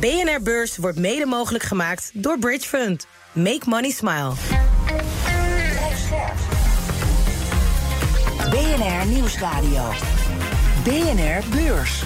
BNR Beurs wordt mede mogelijk gemaakt door Bridge Fund. Make money smile. BNR Nieuwsradio. BNR Beurs.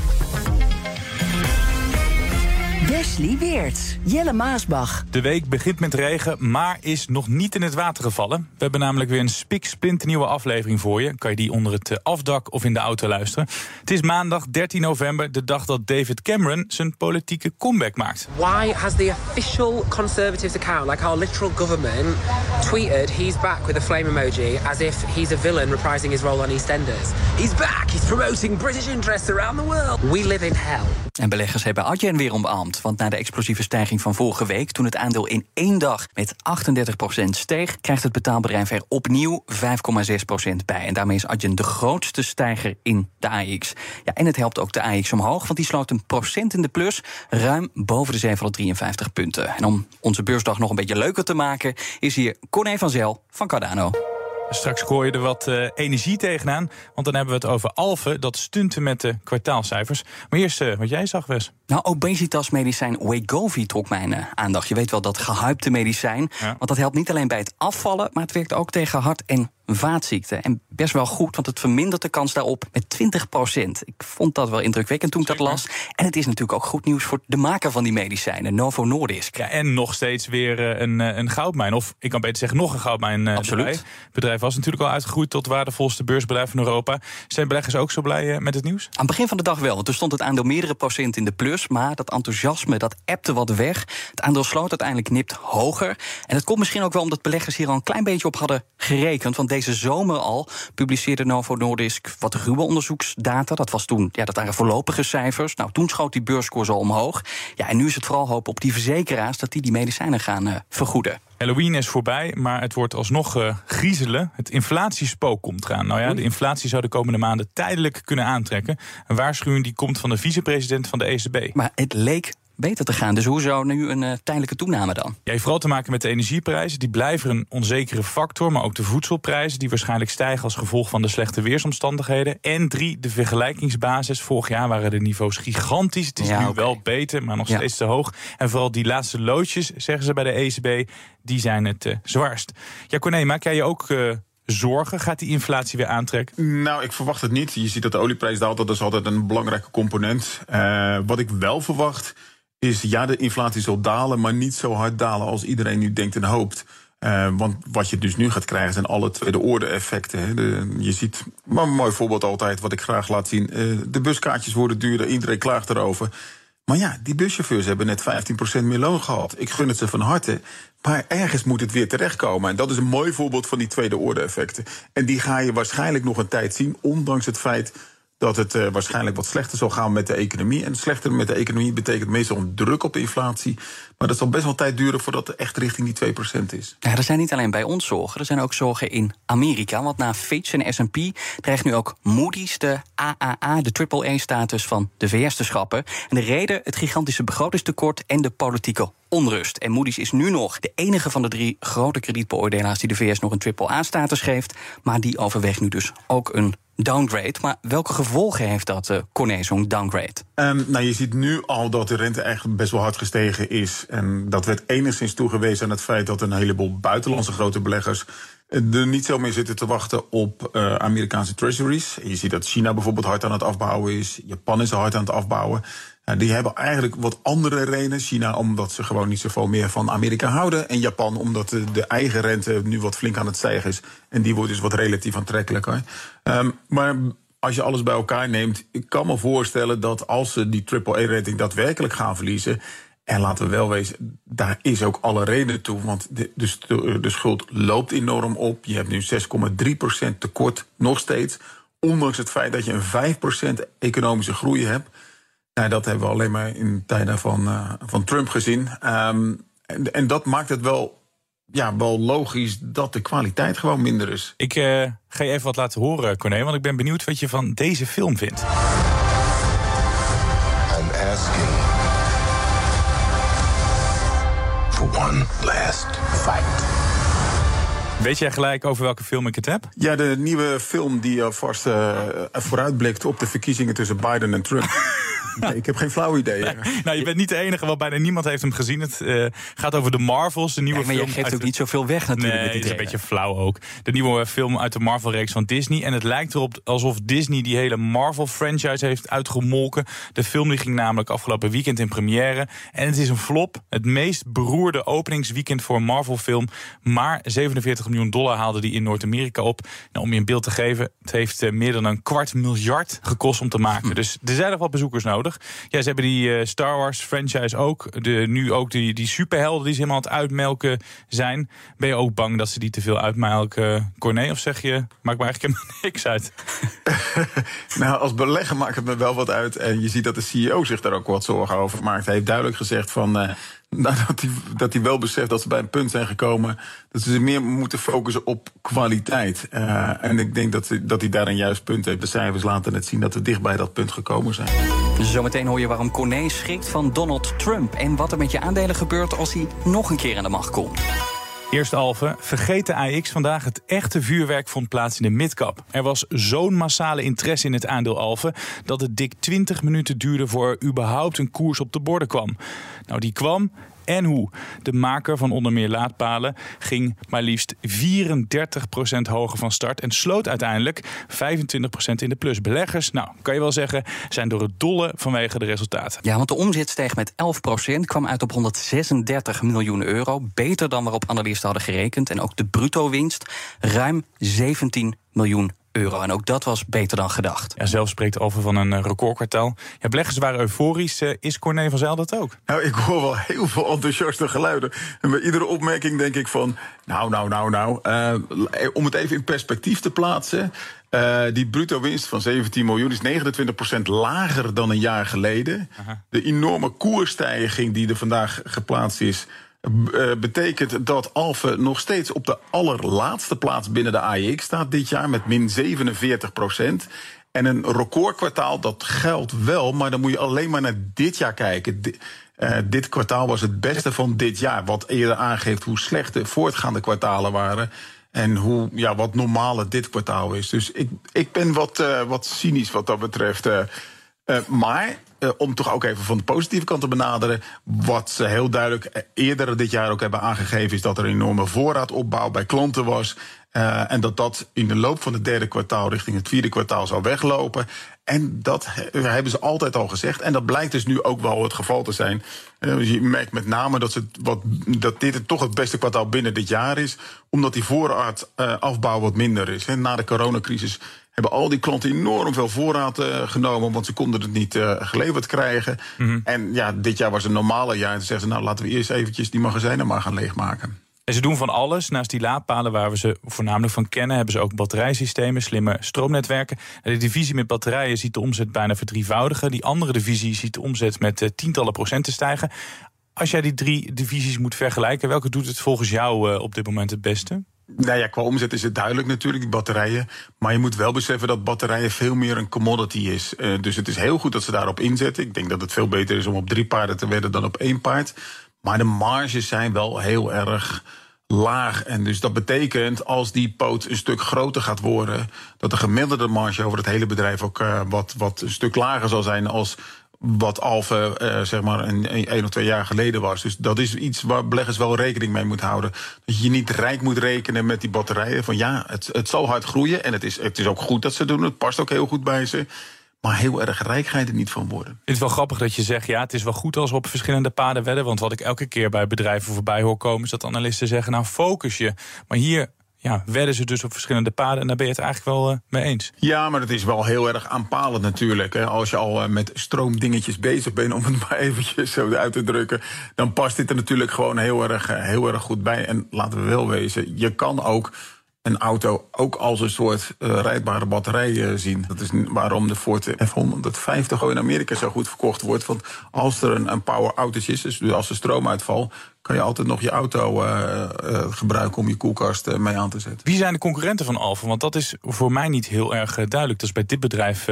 Wesley Weerts, Jelle Maasbach. De week begint met regen, maar is nog niet in het water gevallen. We hebben namelijk weer een spiksplinternieuwe aflevering voor je. Kan je die onder het eh, afdak of in de auto luisteren. Het is maandag 13 november, de dag dat David Cameron zijn politieke comeback maakt. Why has the official Conservatives account, like our literal government, tweeted he's back with a flame emoji as if he's a villain reprising his role on EastEnders? He's back, he's promoting British interests around the world. We live in hell. En beleggers hebben Adyen weer omarmd. Want na de explosieve stijging van vorige week, toen het aandeel in één dag met 38% steeg, krijgt het betaalbedrijf er opnieuw 5,6% bij. En daarmee is Adyen de grootste stijger in de AX. Ja, en het helpt ook de AX omhoog, want die sloot een procent in de plus, ruim boven de 753 punten. En om onze beursdag nog een beetje leuker te maken, is hier Corné van Zel van Cardano. Straks gooi je er wat uh, energie tegenaan. Want dan hebben we het over Alphen. Dat stunten met de kwartaalcijfers. Maar eerst uh, wat jij zag, Wes. Nou, obesitasmedicijn Wegovy trok mijn uh, aandacht. Je weet wel, dat gehypte medicijn. Ja. Want dat helpt niet alleen bij het afvallen... maar het werkt ook tegen hart- en vaatziekten. En best wel goed, want het vermindert de kans daarop met 20% Ik vond dat wel indrukwekkend toen ik dat las. En het is natuurlijk ook goed nieuws voor de maker van die medicijnen, Novo Nordisk. Ja, en nog steeds weer een, een goudmijn. Of ik kan beter zeggen, nog een goudmijn. Absoluut. Het bedrijf was natuurlijk al uitgegroeid tot waardevolste beursbedrijf van Europa. Zijn beleggers ook zo blij met het nieuws? Aan het begin van de dag wel, want er stond het aandeel meerdere procent in de plus. Maar dat enthousiasme, dat appte wat weg. Het aandeel sloot uiteindelijk nipt hoger. En dat komt misschien ook wel omdat beleggers hier al een klein beetje op hadden gerekend. Want deze zomer al publiceerde Novo Nordisk wat ruwe onderzoeksdata. Dat was toen, ja, dat waren voorlopige cijfers. Nou, toen schoot die beurskoers al omhoog. Ja, en nu is het vooral hoop op die verzekeraars dat die die medicijnen gaan uh, vergoeden. Halloween is voorbij, maar het wordt alsnog uh, griezelen. Het inflatiespook komt eraan. Nou ja, de inflatie zou de komende maanden tijdelijk kunnen aantrekken. Een waarschuwing die komt van de vicepresident van de ECB. Maar het leek beter te gaan. Dus hoe zou nu een uh, tijdelijke toename dan? Ja, heeft vooral te maken met de energieprijzen. Die blijven een onzekere factor. Maar ook de voedselprijzen, die waarschijnlijk stijgen als gevolg van de slechte weersomstandigheden. En drie, de vergelijkingsbasis. Vorig jaar waren de niveaus gigantisch. Het is Ja, nu wel beter, maar nog Ja. steeds te hoog. En vooral die laatste loodjes, zeggen ze bij de ECB, die zijn het eh, zwaarst. Ja, Corné, maak jij je ook eh, zorgen? Gaat die inflatie weer aantrekken? Nou, ik verwacht het niet. Je ziet dat de olieprijs daalt, dat is altijd een belangrijke component. Eh, wat ik wel verwacht is, ja, de inflatie zal dalen, maar niet zo hard dalen als iedereen nu denkt en hoopt. Eh, want wat je dus nu gaat krijgen zijn alle tweede orde effecten. Hè. Je ziet, maar een mooi voorbeeld altijd, wat ik graag laat zien. eh, de buskaartjes worden duurder, iedereen klaagt erover. Maar ja, die buschauffeurs hebben net 15% meer loon gehad. Ik gun het ze van harte. Maar ergens moet het weer terechtkomen. En dat is een mooi voorbeeld van die tweede orde effecten. En die ga je waarschijnlijk nog een tijd zien, ondanks het feit dat het eh, waarschijnlijk wat slechter zal gaan met de economie. En slechter met de economie betekent meestal een druk op de inflatie. Maar dat zal best wel tijd duren voordat het echt richting die 2% is. Ja, er zijn niet alleen bij ons zorgen, er zijn ook zorgen in Amerika. Want na Fitch en S&P dreigt nu ook Moody's de AAA, de AAA-status van de VS te schrappen. En de reden het gigantische begrotingstekort en de politieke onrust. En Moody's is nu nog de enige van de drie grote kredietbeoordelaars die de VS nog een AAA-status geeft. Maar die overweegt nu dus ook een downgrade. Maar welke gevolgen heeft dat, zo'n downgrade? Ehm, nou, je ziet nu al dat de rente echt best wel hard gestegen is. En dat werd enigszins toegewezen aan het feit dat een heleboel buitenlandse grote beleggers er niet zo meer zitten te wachten op eh, Amerikaanse treasuries. Je ziet dat China bijvoorbeeld hard aan het afbouwen is. Japan is hard aan het afbouwen. Die hebben eigenlijk wat andere redenen. China omdat ze gewoon niet zoveel meer van Amerika houden. En Japan omdat de, de eigen rente nu wat flink aan het stijgen is. En die wordt dus wat relatief aantrekkelijker. Ehm, maar als je alles bij elkaar neemt, ik kan me voorstellen dat als ze die AAA-rating daadwerkelijk gaan verliezen. En laten we wel wezen, daar is ook alle reden toe. Want de, de, schuld loopt enorm op. Je hebt nu 6,3% tekort nog steeds. Ondanks het feit dat je een 5% economische groei hebt. Nou, dat hebben we alleen maar in tijden van, eh, van Trump gezien. Ehm, en, en dat maakt het wel, ja, wel logisch dat de kwaliteit gewoon minder is. Ik eh, ga je even wat laten horen, Corné, want ik ben benieuwd wat je van deze film vindt. One last fight. Weet jij gelijk over welke film ik het heb? Ja, de nieuwe film die alvast eh vooruitblikt op de verkiezingen tussen Biden en Trump. Nee, ik heb geen flauw idee. nou, je bent niet de enige, want bijna niemand heeft hem gezien. Het uh, gaat over de Marvels, de nieuwe ja, maar film. je geeft ook de... niet zoveel weg natuurlijk. Nee, met die het is een beetje flauw ook. De nieuwe film uit de Marvel-reeks van Disney. En het lijkt erop alsof Disney die hele Marvel-franchise heeft uitgemolken. De film die ging namelijk afgelopen weekend in première. En het is een flop. Het meest beroerde openingsweekend voor een Marvel-film. Maar 47 miljoen dollar haalde die in Noord-Amerika op. Nou, om je een beeld te geven, het heeft uh, meer dan een kwart miljard gekost om te maken. Dus er zijn nog wat bezoekers nodig. Ja, ze hebben die uh, Star Wars franchise ook. De, nu ook die, die superhelden die ze helemaal aan het uitmelken zijn. Ben je ook bang dat ze die te veel uitmelken, Corné? Of zeg je, maakt me eigenlijk helemaal niks uit? nou, als belegger maakt het me wel wat uit. En je ziet dat de CEO zich daar ook wat zorgen over maakt. Hij heeft duidelijk gezegd van... Uh, nou, dat, hij, dat hij wel beseft dat ze bij een punt zijn gekomen. dat ze meer moeten focussen op kwaliteit. Uh, en ik denk dat, dat hij daar een juist punt heeft. De cijfers laten het zien dat we dicht bij dat punt gekomen zijn. Zometeen hoor je waarom Corné schrikt van Donald Trump. En wat er met je aandelen gebeurt als hij nog een keer aan de macht komt. Eerst Alve, vergeet de AX vandaag. Het echte vuurwerk vond plaats in de midcap. Er was zo'n massale interesse in het aandeel Alve... dat het dik 20 minuten duurde voor er überhaupt een koers op de borden kwam. Nou, die kwam en hoe. De maker van onder meer laadpalen ging maar liefst 34% hoger van start en sloot uiteindelijk 25% in de plus. Beleggers, nou kan je wel zeggen, zijn door het dolle vanwege de resultaten. Ja, want de omzet steeg met 11%, kwam uit op 136 miljoen euro. Beter dan waarop analisten hadden gerekend. En ook de bruto winst ruim 17 miljoen euro. En ook dat was beter dan gedacht. Ja, zelf spreekt over van een recordkwartaal. Ja, beleggers waren euforisch. Uh, is Corné van Zijl dat ook? Nou, ik hoor wel heel veel enthousiaste geluiden. En bij iedere opmerking denk ik van... nou, nou, nou, nou. Uh, om het even in perspectief te plaatsen... Uh, die bruto winst van 17 miljoen is 29% lager dan een jaar geleden. Aha. De enorme koersstijging die er vandaag geplaatst is... Uh, betekent dat Alphen nog steeds op de allerlaatste plaats binnen de AEX staat dit jaar met min 47 procent. En een recordkwartaal, dat geldt wel, maar dan moet je alleen maar naar dit jaar kijken. Uh, dit kwartaal was het beste van dit jaar, wat eerder aangeeft hoe slecht de voortgaande kwartalen waren. En hoe, ja, wat normaal dit kwartaal is. Dus ik, ik ben wat, uh, wat cynisch wat dat betreft. Uh, maar uh, om toch ook even van de positieve kant te benaderen. Wat ze heel duidelijk eerder dit jaar ook hebben aangegeven, is dat er een enorme voorraadopbouw bij klanten was. En dat dat in de loop van het derde kwartaal richting het vierde kwartaal zou weglopen. En dat hebben ze altijd al gezegd. En dat blijkt dus nu ook wel het geval te zijn. Uh, je merkt met name dat, wat, dat dit toch het beste kwartaal binnen dit jaar is. Omdat die voorraadafbouw wat minder is. Hè. Na de coronacrisis hebben al die klanten enorm veel voorraad uh, genomen, want ze konden het niet uh, geleverd krijgen. Mm -hmm. En ja, dit jaar was een normale jaar. En toen zeggen ze, nou laten we eerst eventjes die magazijnen maar gaan leegmaken. En ze doen van alles. Naast die laadpalen waar we ze voornamelijk van kennen, hebben ze ook batterijsystemen, slimme stroomnetwerken. En de divisie met batterijen ziet de omzet bijna verdrievoudigen. Die andere divisie ziet de omzet met uh, tientallen procenten stijgen. Als jij die drie divisies moet vergelijken, welke doet het volgens jou op dit moment het beste? Nou ja, qua omzet is het duidelijk natuurlijk, die batterijen. Maar je moet wel beseffen dat batterijen veel meer een commodity is. Uh, dus het is heel goed dat ze daarop inzetten. Ik denk dat het veel beter is om op drie paarden te wedden dan op één paard. Maar de marges zijn wel heel erg laag. En dus dat betekent, als die poot een stuk groter gaat worden... dat de gemiddelde marge over het hele bedrijf ook uh, wat, wat een stuk lager zal zijn... als wat Alpha uh, zeg maar een, een of twee jaar geleden was. Dus dat is iets waar beleggers wel rekening mee moeten houden. Dat je niet rijk moet rekenen met die batterijen. Van ja, het, het zal hard groeien. En het is, het is ook goed dat ze doen. Het past ook heel goed bij ze. Maar heel erg rijk ga er niet van worden. Het is wel grappig dat je zegt, ja, het is wel goed als we op verschillende paden wedden. Want wat ik elke keer bij bedrijven voorbij hoor komen... is dat analisten zeggen, nou focus je. Maar hier ja, wedden ze dus op verschillende paden. En daar ben je het eigenlijk wel uh, mee eens. Ja, maar het is wel heel erg aanpalend natuurlijk. Hè. Als je al uh, met stroomdingetjes bezig bent, om het maar eventjes zo uit te drukken... dan past dit er natuurlijk gewoon heel erg, uh, heel erg goed bij. En laten we wel wezen, je kan ook een auto ook als een soort uh, rijdbare batterij uh, zien. Dat is waarom de Ford F-150 in Amerika zo goed verkocht wordt. Want als er een, een power outage is, dus als er stroomuitval... kan je altijd nog je auto uh, gebruiken om je koelkast mee aan te zetten. Wie zijn de concurrenten van Alfa? Want dat is voor mij niet heel erg duidelijk. Dat is bij dit bedrijf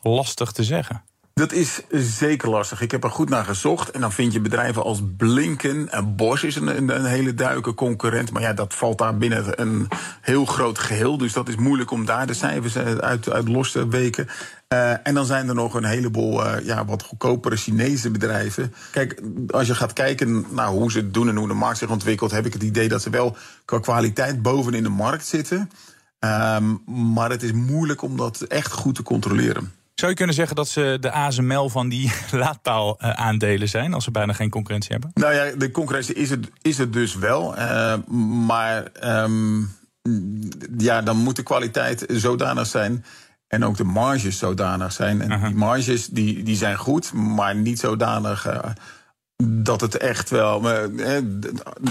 lastig te zeggen. Dat is zeker lastig. Ik heb er goed naar gezocht. En dan vind je bedrijven als Blinken en Bosch is een, een, hele duidelijke concurrent. Maar ja, dat valt daar binnen een heel groot geheel. Dus dat is moeilijk om daar de cijfers uit, uit los te weken. Uh, en dan zijn er nog een heleboel uh, ja, wat goedkopere Chinese bedrijven. Kijk, als je gaat kijken naar hoe ze het doen en hoe de markt zich ontwikkelt, heb ik het idee dat ze wel qua kwaliteit boven in de markt zitten. Um, maar het is moeilijk om dat echt goed te controleren. Zou je kunnen zeggen dat ze de ASML van die laadpaal-aandelen zijn, als ze bijna geen concurrentie hebben? Nou ja, de concurrentie is het, is het dus wel. Uh, maar um, ja, dan moet de kwaliteit zodanig zijn. En ook de marges zodanig zijn. En die marges die, die zijn goed, maar niet zodanig. Uh, dat het echt wel.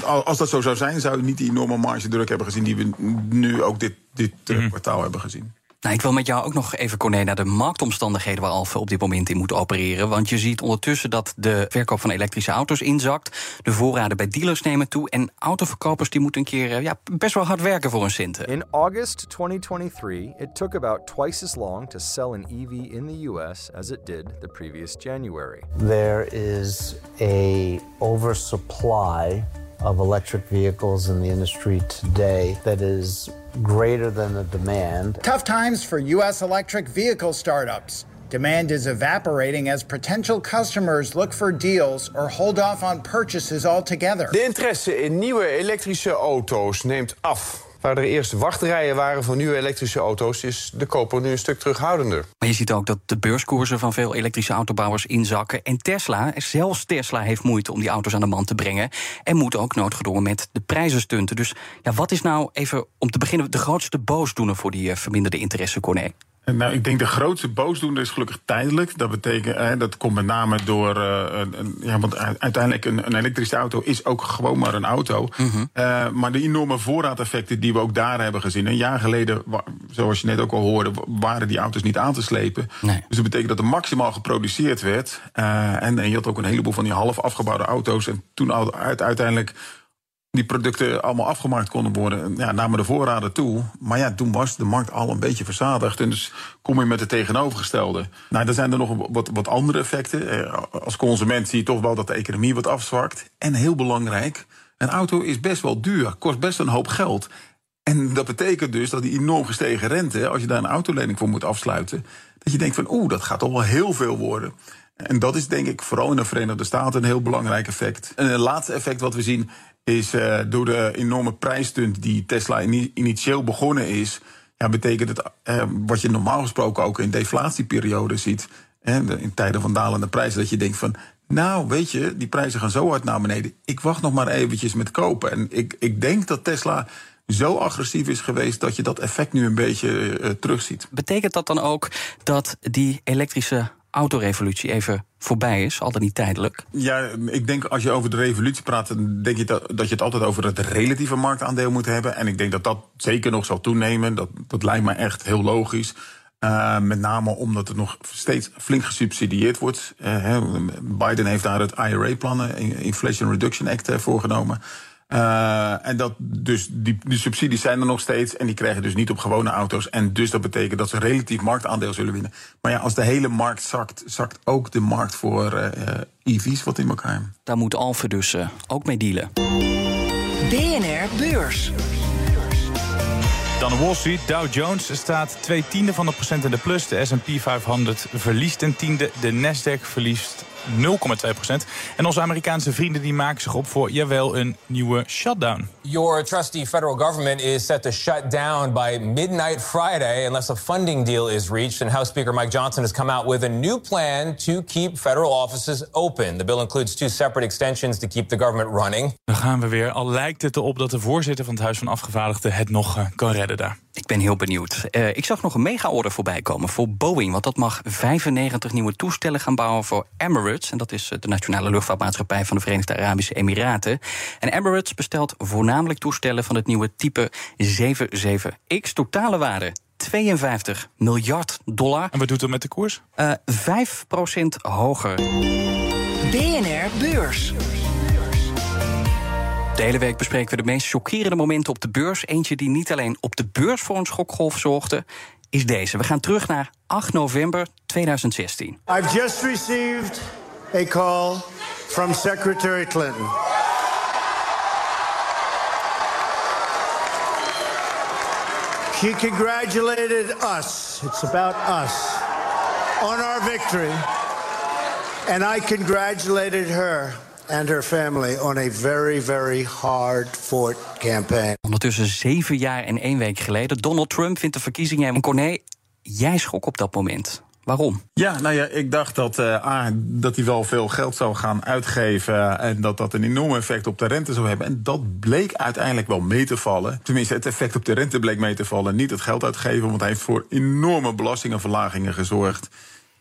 Als dat zo zou zijn, zou je niet die enorme margedruk hebben gezien die we nu ook dit, dit mm kwartaal hebben gezien. Nou, ik wil met jou ook nog even, Corné, naar de marktomstandigheden waar Alfa op dit moment in moet opereren. Want je ziet ondertussen dat de verkoop van elektrische auto's inzakt. De voorraden bij dealers nemen toe. En autoverkopers die moeten een keer eh, ja, best wel hard werken voor hun centen. In August 2023, it took about twice as long to sell an EV in the US as it did the previous January. There is a oversupply of electric vehicles in the industry today that is greater than the demand. Tough times for U.S. electric vehicle startups. Demand is evaporating as potential customers look for deals or hold off on purchases altogether. De interesse in nieuwe elektrische auto's neemt af. Waar er eerst wachtrijen waren voor nieuwe elektrische auto's, is de koper nu een stuk terughoudender. Maar je ziet ook dat de beurskoersen van veel elektrische autobouwers inzakken. En Tesla, zelfs Tesla, heeft moeite om die auto's aan de man te brengen. En moet ook noodgedwongen met de prijzen stunten. Dus ja, wat is nou even om te beginnen de grootste boosdoener voor die uh, verminderde interesse, Corné? Nou, ik denk de grootste boosdoener is gelukkig tijdelijk. Dat betekent, hè, dat komt met name door. Uh, een, ja, want uiteindelijk een, een, elektrische auto is ook gewoon maar een auto. Mm -hmm. uh, maar de enorme voorraadeffecten die we ook daar hebben gezien. Een jaar geleden, zoals je net ook al hoorde, waren die auto's niet aan te slepen. Nee. Dus dat betekent dat er maximaal geproduceerd werd. Uh, en, en je had ook een heleboel van die half afgebouwde auto's. En toen uiteindelijk die producten allemaal afgemaakt konden worden, ja, namen de voorraden toe. Maar ja, toen was de markt al een beetje verzadigd. En dus kom je met het tegenovergestelde. Nou, dan zijn er nog wat, wat andere effecten. Eh, als consument zie je toch wel dat de economie wat afzwakt. En heel belangrijk, een auto is best wel duur, kost best een hoop geld. En dat betekent dus dat die enorm gestegen rente, als je daar een autolening voor moet afsluiten, dat je denkt van oeh, dat gaat toch wel heel veel worden. En dat is denk ik vooral in de Verenigde Staten een heel belangrijk effect. En het laatste effect wat we zien is uh, door de enorme prijsstunt die Tesla initieel begonnen is, ja, betekent het uh, wat je normaal gesproken ook in deflatieperioden ziet, hè, in tijden van dalende prijzen, dat je denkt van, nou weet je, die prijzen gaan zo hard naar beneden. Ik wacht nog maar eventjes met kopen. En ik, ik denk dat Tesla zo agressief is geweest dat je dat effect nu een beetje uh, terugziet. Betekent dat dan ook dat die elektrische autorevolutie even voorbij is, al dan niet tijdelijk? Ja, ik denk als je over de revolutie praat, denk je dat, dat je het altijd over het relatieve marktaandeel moet hebben. En ik denk dat dat zeker nog zal toenemen. Dat, dat lijkt me echt heel logisch. Uh, met name omdat het nog steeds flink gesubsidieerd wordt. Uh, Biden heeft daar het IRA-plannen, Inflation Reduction Act, uh, voorgenomen. Uh, en dat dus die, die subsidies zijn er nog steeds en die krijgen dus niet op gewone auto's. En dus dat betekent dat ze relatief marktaandeel zullen winnen. Maar ja, als de hele markt zakt, zakt ook de markt voor uh, EV's wat in elkaar. Daar moet Alfa dus uh, ook mee dealen. BNR Beurs. Dan Wall Street. Dow Jones staat twee tiende van de procent in de plus. De S&P 500 verliest een tiende. De Nasdaq verliest 0,2 procent. En onze Amerikaanse vrienden die maken zich op voor, jawel, een nieuwe shutdown. Your trusty federal government is set to shut down by midnight Friday unless a funding deal is reached. And House Speaker Mike Johnson has come out with a new plan to keep federal offices open. The bill includes two separate extensions to keep the government running. Dan gaan we weer. Al lijkt het erop dat de voorzitter van het Huis van Afgevaardigden het nog uh, kan redden daar. Ik ben heel benieuwd. Uh, ik zag nog een mega-order voorbij komen voor Boeing. Want dat mag 95 nieuwe toestellen gaan bouwen voor Emirates. En dat is de nationale luchtvaartmaatschappij van de Verenigde Arabische Emiraten. En Emirates bestelt voornamelijk toestellen van het nieuwe type 77X. Totale waarde 52 miljard dollar. En wat doet dat met de koers? Uh, 5% hoger. BNR Beurs. De hele week bespreken we de meest chockerende momenten op de beurs. Eentje die niet alleen op de beurs voor een schokgolf zorgde. Is deze. We gaan terug naar 8 november 2016. I've just received a call from Secretary Clinton. She congratulated us, it's about us, on our victory. And I congratulated her and her family on a very, very hard fought campaign. Ondertussen zeven jaar en één week geleden. Donald Trump vindt de verkiezingen. En Corné, jij schrok op dat moment. Waarom? Ja, nou ja, ik dacht dat, uh, A, dat hij wel veel geld zou gaan uitgeven. En dat dat een enorm effect op de rente zou hebben. En dat bleek uiteindelijk wel mee te vallen. Tenminste, het effect op de rente bleek mee te vallen. Niet het geld uitgeven, want hij heeft voor enorme belastingenverlagingen gezorgd.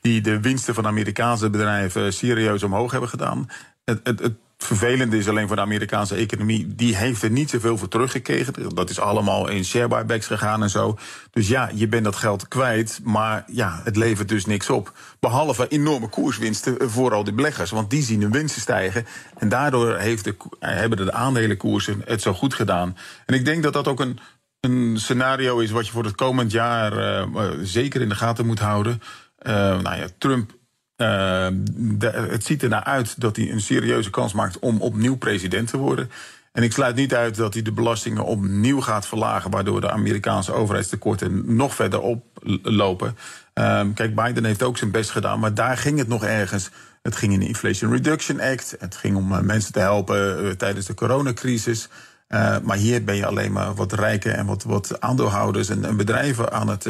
Die de winsten van Amerikaanse bedrijven serieus omhoog hebben gedaan. Het, het, het vervelende is alleen voor de Amerikaanse economie. Die heeft er niet zoveel voor teruggekregen. Dat is allemaal in share buybacks gegaan en zo. Dus ja, je bent dat geld kwijt. Maar ja, het levert dus niks op. Behalve enorme koerswinsten voor al die beleggers. Want die zien hun winsten stijgen. En daardoor heeft de, hebben de aandelenkoersen het zo goed gedaan. En ik denk dat dat ook een, een scenario is wat je voor het komend jaar uh, zeker in de gaten moet houden. Uh, nou ja, Trump de, het ziet er naar uit dat hij een serieuze kans maakt om opnieuw president te worden. En ik sluit niet uit dat hij de belastingen opnieuw gaat verlagen, waardoor de Amerikaanse overheidstekorten nog verder oplopen. Uh, kijk, Biden heeft ook zijn best gedaan, maar daar ging het nog ergens. Het ging in de Inflation Reduction Act. Het ging om uh, mensen te helpen uh, tijdens de coronacrisis. maar hier ben je alleen maar wat rijken en wat, wat aandeelhouders en bedrijven aan het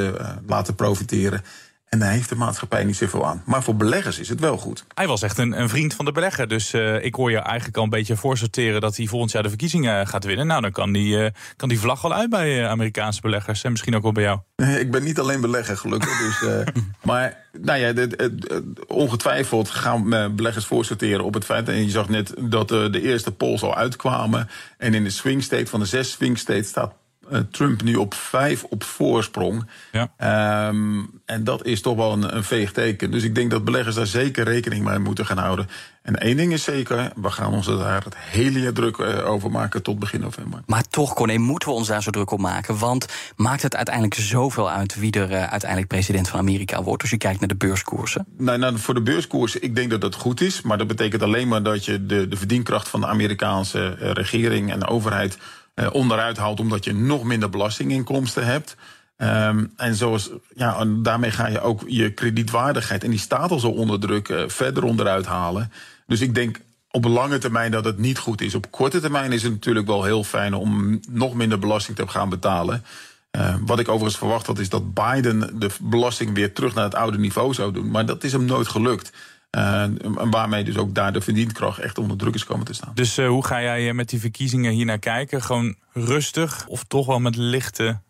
laten profiteren. En daar heeft de maatschappij niet zoveel aan. Maar voor beleggers is het wel goed. Hij was echt een, een vriend van de belegger. Dus uh, ik hoor je eigenlijk al een beetje voorsorteren dat hij volgend jaar de verkiezingen gaat winnen. Nou, dan kan die, uh, kan die vlag wel uit bij uh, Amerikaanse beleggers. En misschien ook wel bij jou. Nee, ik ben niet alleen belegger, gelukkig. dus, maar nou ja, ongetwijfeld gaan beleggers voorsorteren op het feit. En je zag net dat de eerste polls al uitkwamen. En in de swing state van de zes swing states staat Trump nu op vijf op voorsprong. Ja. Um, en dat is toch wel een, een veeg teken. Dus ik denk dat beleggers daar zeker rekening mee moeten gaan houden. En één ding is zeker, we gaan ons daar het hele jaar druk uh, over maken tot begin november. Maar toch, Corné, moeten we ons daar zo druk op maken? Want maakt het uiteindelijk zoveel uit wie er uh, uiteindelijk president van Amerika wordt? Als je kijkt naar de beurskoersen. Nou, nou, voor de beurskoersen, ik denk dat dat goed is. Maar dat betekent alleen maar dat je de, de verdienkracht van de Amerikaanse uh, regering en de overheid onderuit haalt, omdat je nog minder belastinginkomsten hebt. Um, en zoals, ja, daarmee ga je ook je kredietwaardigheid, en die staat al zo onder druk, uh, verder onderuit halen. Dus ik denk op lange termijn dat het niet goed is. Op korte termijn is het natuurlijk wel heel fijn om nog minder belasting te gaan betalen. Uh, wat ik overigens verwacht had, is dat Biden de belasting weer terug naar het oude niveau zou doen. Maar dat is hem nooit gelukt. En waarmee dus ook daar de verdienkracht echt onder druk is komen te staan. Dus uh, hoe ga jij met die verkiezingen hier naar kijken? Gewoon rustig of toch wel met lichte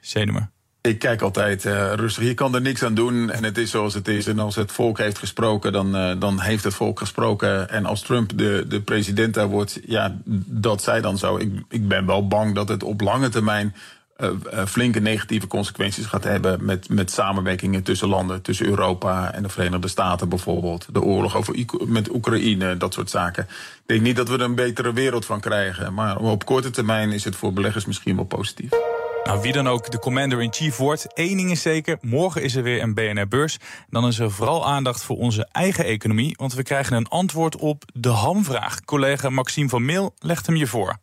zenuwen? Ik kijk altijd uh, rustig. Je kan er niks aan doen en het is zoals het is. En als het volk heeft gesproken, dan, dan heeft het volk gesproken. En als Trump de, de president daar wordt, ja, dat zij dan zo. Ik, ik ben wel bang dat het op lange termijn flinke negatieve consequenties gaat hebben met, met samenwerkingen tussen landen, tussen Europa en de Verenigde Staten bijvoorbeeld. De oorlog over met Oekraïne, dat soort zaken. Ik denk niet dat we er een betere wereld van krijgen, maar op korte termijn is het voor beleggers misschien wel positief. Nou, wie dan ook de commander-in-chief wordt, één ding is zeker: morgen is er weer een BNR-beurs. Dan is er vooral aandacht voor onze eigen economie, want we krijgen een antwoord op de hamvraag. Collega Maxime van Meel legt hem je voor.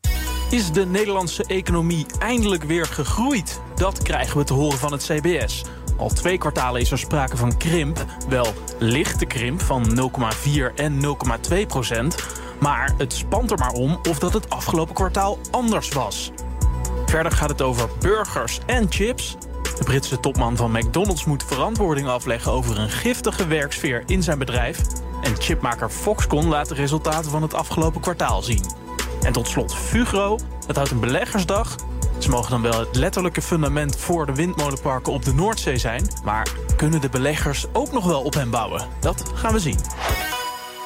Is de Nederlandse economie eindelijk weer gegroeid? Dat krijgen we te horen van het CBS. Al twee kwartalen is er sprake van krimp. Wel lichte krimp van 0,4 en 0,2 procent. Maar het spant er maar om of dat het afgelopen kwartaal anders was. Verder gaat het over burgers en chips. De Britse topman van McDonald's moet verantwoording afleggen over een giftige werksfeer in zijn bedrijf. En chipmaker Foxconn laat de resultaten van het afgelopen kwartaal zien. En tot slot Fugro. Het houdt een beleggersdag. Ze mogen dan wel het letterlijke fundament voor de windmolenparken op de Noordzee zijn. Maar kunnen de beleggers ook nog wel op hen bouwen? Dat gaan we zien.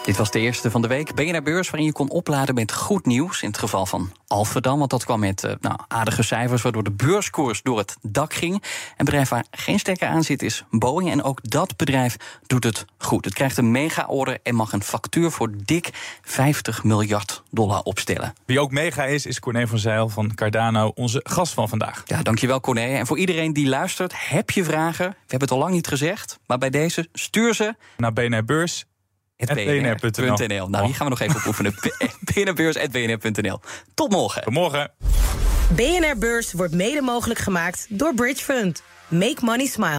Dit was de eerste van de week. BNR Beurs waarin je kon opladen met goed nieuws. In het geval van Alphenam, want dat kwam met uh, nou, aardige cijfers... waardoor de beurskoers door het dak ging. Een bedrijf waar geen stekker aan zit is Boeing. En ook dat bedrijf doet het goed. Het krijgt een mega-order en mag een factuur voor dik 50 miljard dollar opstellen. Wie ook mega is, is Corné van Zeil van Cardano, onze gast van vandaag. Ja, dankjewel Corné. En voor iedereen die luistert, heb je vragen? We hebben het al lang niet gezegd, maar bij deze stuur ze... Naar BNR Beurs bnr.nl. Nou, hier gaan we nog even op oefenen. bnrbeurs.bnr.nl. Tot morgen. Tot morgen. BNR Beurs wordt mede mogelijk gemaakt door Bridge Fund. Make money smile.